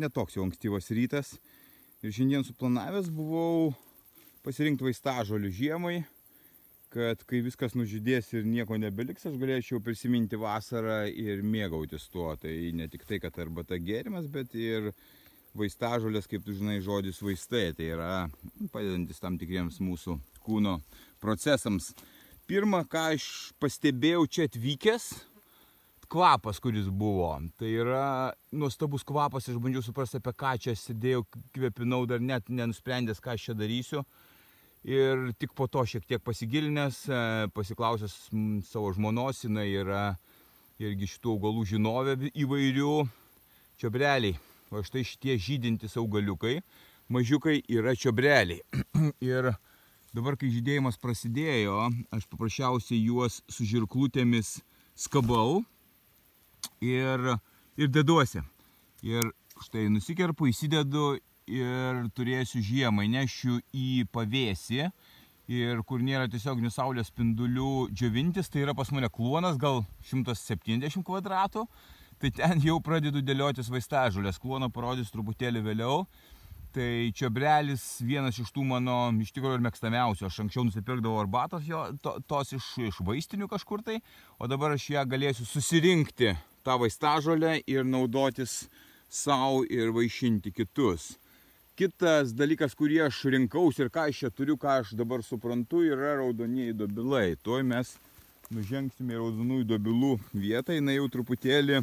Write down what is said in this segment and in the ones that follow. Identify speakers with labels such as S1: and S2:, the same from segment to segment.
S1: netoks jau ankstyvas rytas ir šiandien suplanavęs buvau pasirinkti vaistažolių žiemai, kad kai viskas nužydės ir nieko nebeliks, aš galėčiau prisiminti vasarą ir mėgautis tuo. Tai ne tik tai, kad arbata gėrimas, bet ir vaistažolės, kaip tu žinai, žodis vaistai, tai yra padedantis tam tikriems mūsų kūno procesams. Pirma, ką aš pastebėjau čia atvykęs, kvapas, kuris buvo. Tai yra nuostabus kvapas, aš bandžiau suprasti, apie ką čia sėdėjau, kvepinau, dar net nenusprendęs, ką aš čia darysiu. Ir tik po to šiek tiek pasigilinęs, e, pasiklausęs savo žmonos, jinai yra irgi šitų augalų žinovė įvairių čiobreliai. O štai šitie žydintys augaliukai, mažiukai yra čiobreliai. ir dabar, kai žydėjimas prasidėjo, aš paprasčiausiai juos su žirklutėmis skabau ir, ir deduosi. Ir štai nusikerpu, įsidedu ir turėsiu žiemą, nešiu į pavėsį ir kur nėra tiesioginių saulės spindulių džiovintis, tai yra pas mane kluonas gal 170 kvadratų, tai ten jau pradedu dėliotis vaistažolės, kluoną parodys truputėlį vėliau. Tai čiobrelis vienas iš tų mano iš tikrųjų ir mėgstamiausių. Aš anksčiau nusipirkdavau arbatos jo, to, tos iš, iš vaistinių kažkur tai, o dabar aš ją galėsiu susirinkti tą vaistažolę ir naudotis savo ir vaišinti kitus. Kitas dalykas, kurį aš rinkausi ir ką aš čia turiu, ką aš dabar suprantu, yra raudonieji dobilai. Tuoj mes nužengsime į raudonųjų dobilų vietą, jinai jau truputėlį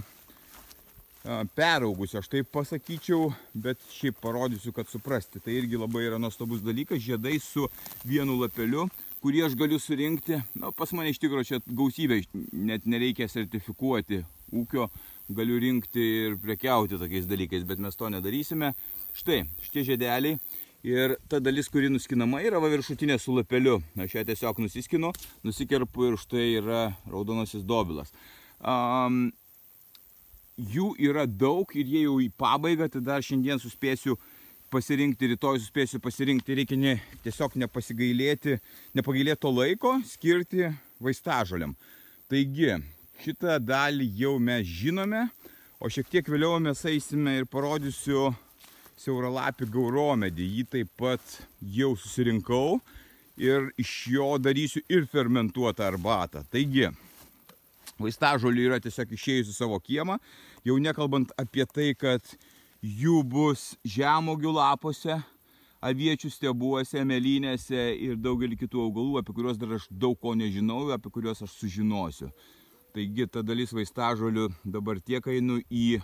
S1: peraugusi, aš taip pasakyčiau, bet šiaip parodysiu, kad suprasti. Tai irgi labai yra nuostabus dalykas, žiedai su vienu lapeliu, kurį aš galiu surinkti. Na, pas mane iš tikrųjų čia gausybė, net nereikia sertifikuoti ūkio, galiu rinkti ir prekiauti tokiais dalykais, bet mes to nedarysime. Štai, šitie žiedeliai. Ir ta dalis, kuri nuskinama, yra va viršutinė su lapeliu. Aš ją tiesiog nusiskinu, nusikerpu ir štai yra raudonasis dobilas. Um, jų yra daug ir jie jau į pabaigą, tai dar šiandien suspėsiu pasirinkti, rytoj suspėsiu pasirinkti, reikia ne, tiesiog nepasigailėti, nepagailėti to laiko skirti vaistažoliam. Taigi, šitą dalį jau mes žinome, o šiek tiek vėliau mes eisime ir parodysiu siauralapį gauromedį. Jį taip pat jau susirinkau ir iš jo darysiu ir fermentuotą arbatą. Taigi, vaistažolių yra tiesiog išėjusi savo kiemą, jau nekalbant apie tai, kad jų bus žemogių lapuose, aviečių stebuose, melynėse ir daugelį kitų augalų, apie kuriuos dar aš daug ko nežinau, apie kuriuos aš sužinosiu. Taigi ta dalis vaistažolių dabar tiek einu į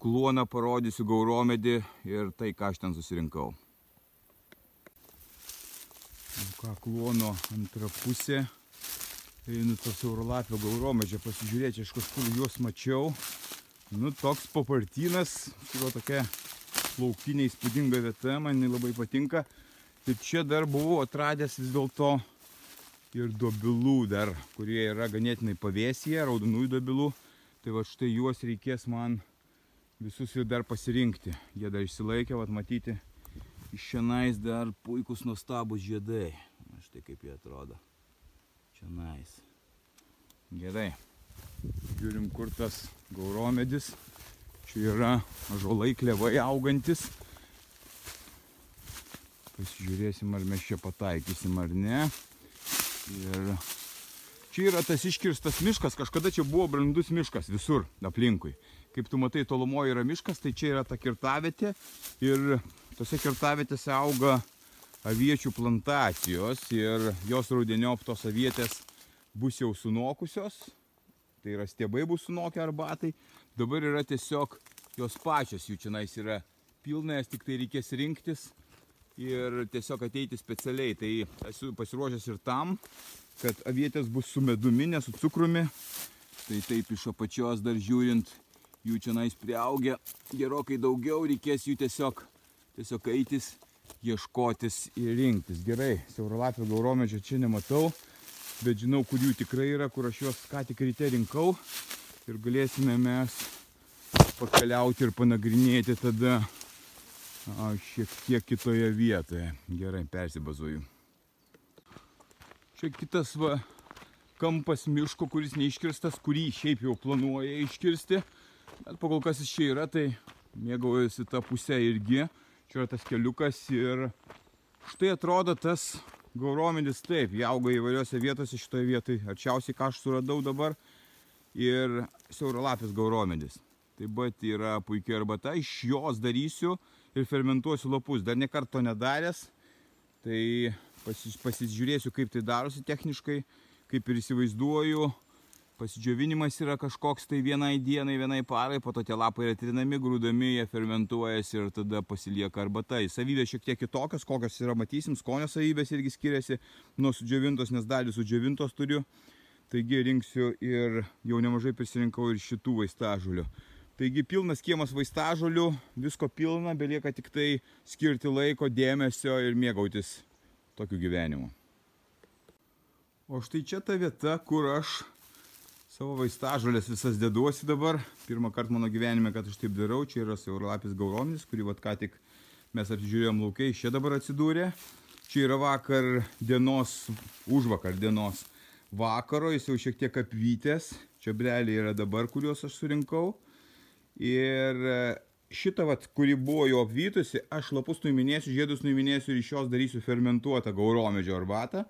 S1: kluoną parodysiu gauromedį ir tai, ką aš ten susirinkau. Nu ką, kluono antra pusė. Einu tos eurolapio gauromedžio pasižiūrėti, aš kažkur juos mačiau. Nu, toks papartynas, buvo tokia laukinė įspūdinga vieta, man labai patinka. Ir čia dar buvau atradęs vis dėlto ir dobilų dar, kurie yra ganėtinai pavėsyje, raudonųjų dobilų. Tai va štai juos reikės man visus ir dar pasirinkti. Jie dar išsilaikė, vat matyti, iš šianais dar puikus nuostabus žiedai. Štai kaip jie atrodo. Šianais. Gerai. Žiūrim, kur tas gauromedis. Čia yra ažolai klevai augantis. Pasižiūrėsim, ar mes čia pataikysim ar ne. Ir čia yra tas iškirstas miškas. Kažkada čia buvo brandus miškas visur aplinkui. Kaip tu matai, tolumoje yra miškas, tai čia yra ta kirtavietė ir tose kirtavietėse auga aviečių plantacijos ir jos raudeniop tos avietės bus jau sunokusios, tai yra stiebai bus sunokę arbatai, dabar yra tiesiog jos pačios, jų čia yra pilna, jas tik tai reikės rinktis ir tiesiog ateiti specialiai. Tai esu pasiruošęs ir tam, kad avietės bus su medumi, ne su cukrumi. Tai taip iš apačios dar žiūrint jų čia nais priaugę gerokai daugiau, reikės jų tiesiog tiesiog eitis, ieškotis ir rinktis. Gerai, siauralapio gauromedžio čia nematau, bet žinau, kur jų tikrai yra, kur aš juos ką tik ryte rinkau ir galėsime mes pakeliauti ir panagrinėti tada a, šiek tiek kitoje vietoje. Gerai, persibazuoju. Čia kitas va, kampas miško, kuris neiškirstas, kurį šiaip jau planuoja iškirsti. Bet po kol kas jis čia yra, tai mėgaujasi tą pusę irgi. Čia yra tas keliukas ir štai atrodo tas gauromedis taip, jie auga įvairiose vietose šitoje vietoje. Arčiausiai ką aš suradau dabar. Ir siauralapis gauromedis. Taip pat yra puikia arbata, iš jos darysiu ir fermentuosiu lapus. Dar nekarto nedaręs, tai pasižiūrėsiu, kaip tai darosi techniškai, kaip ir įsivaizduoju. Pasidžiovinimas yra kažkoks tai vienai dienai, vienai parai, po to tie lapai yra trinami, grūdami, jie fermentuojasi ir tada pasilieka arbata. Savybės šiek tiek kitokios, kokios yra, matysim, skonio savybės irgi skiriasi nuo sudžiovintos, nes dalį sudžiovintos turiu. Taigi rinksiu ir jau nemažai prisirinkau ir šitų vaistažulių. Taigi pilnas kiemas vaistažolių, visko pilna, belieka tik tai skirti laiko, dėmesio ir mėgautis tokiu gyvenimu. O štai čia ta vieta, kur aš savo vaistažolės visas deduosi dabar. Pirmą kartą mano gyvenime, kad aš taip darau, čia yra siauralapis gauromis, kurį vat ką tik mes apžiūrėjom laukiai, čia dabar atsidūrė. Čia yra vakar dienos, už vakar dienos vakaro, jis jau šiek tiek apvytęs. Čia breliai yra dabar, kuriuos aš surinkau. Ir e, šitą, vat, kuri buvo jau apvytusi, aš lapus nuiminėsiu, žiedus nuiminėsiu ir iš jos darysiu fermentuotą gauromedžio arbatą.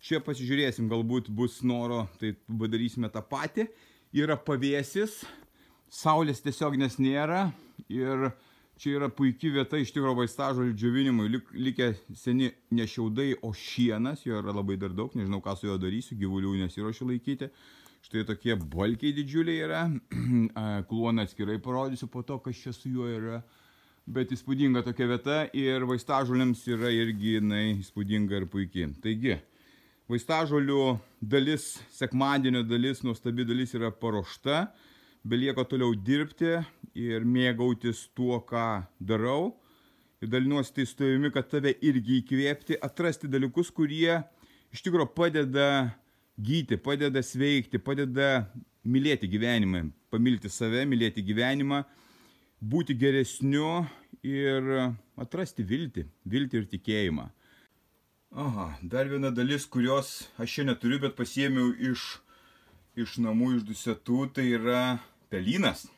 S1: Čia pasižiūrėsim, galbūt bus noro, tai padarysime tą patį. Yra pavėsis, saulės tiesiog nes nėra ir čia yra puikia vieta iš tikrųjų vaistažolių džiovinimui. Lik, likę seni ne šiaudai, o šienas, jo yra labai dar daug, nežinau ką su juo darysiu, gyvulių nesiuošiu laikyti. Štai tokie balkiai didžiuliai yra. Kluoną atskirai parodysiu po to, kas čia su juo yra. Bet įspūdinga tokia vieta ir vaistažoliams yra irgi jinai įspūdinga ir puikiai. Taigi, vaistažolių dalis, sekmadienio dalis, nuostabi dalis yra paruošta. Belieka toliau dirbti ir mėgautis tuo, ką darau. Ir dalinuosi tai su tavimi, kad tave irgi įkvėpti, atrasti dalykus, kurie iš tikrųjų padeda gyti, padeda sveikti, padeda mylėti gyvenimą, pamilti save, mylėti gyvenimą, būti geresniu ir atrasti viltį, viltį ir tikėjimą. Aha, dar viena dalis, kurios aš čia neturiu, bet pasiėmiau iš, iš namų, iš dusetų, tai yra pelynas.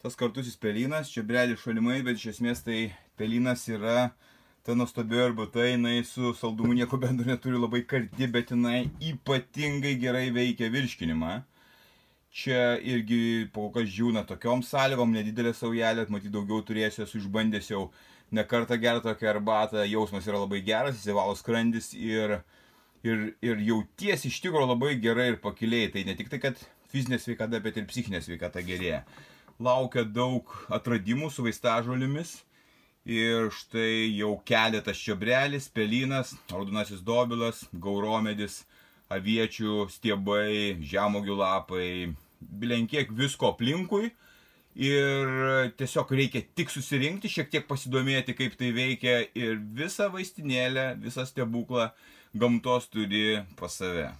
S1: Tas kartusis pelynas, čia breli šalimai, bet iš esmės tai pelynas yra ta nuostabi arbata, jinai su saldumu nieko bendro neturi labai karti, bet jinai ypatingai gerai veikia virškinimą. Čia irgi po kas žiūna tokiom sąlygom, nedidelė saujelė, matyt daugiau turėsiu, esu išbandęs jau ne kartą gerą tokią arbatą, jausmas yra labai geras, įsivalo skrandis ir, ir, ir jauties iš tikrųjų labai gerai ir pakiliai. Tai ne tik tai, kad fizinė sveikata, bet ir psichinė sveikata gerėja. Laukia daug atradimų su vaistažolėmis Ir štai jau keletas čiobrelis, pelynas, raudonasis dobilas, gauromedis, aviečių stiebai, žemogių lapai, bilenkiek visko aplinkui. Ir tiesiog reikia tik susirinkti, šiek tiek pasidomėti, kaip tai veikia ir visą vaistinėlę, visą stebuklą gamtos turi pas save.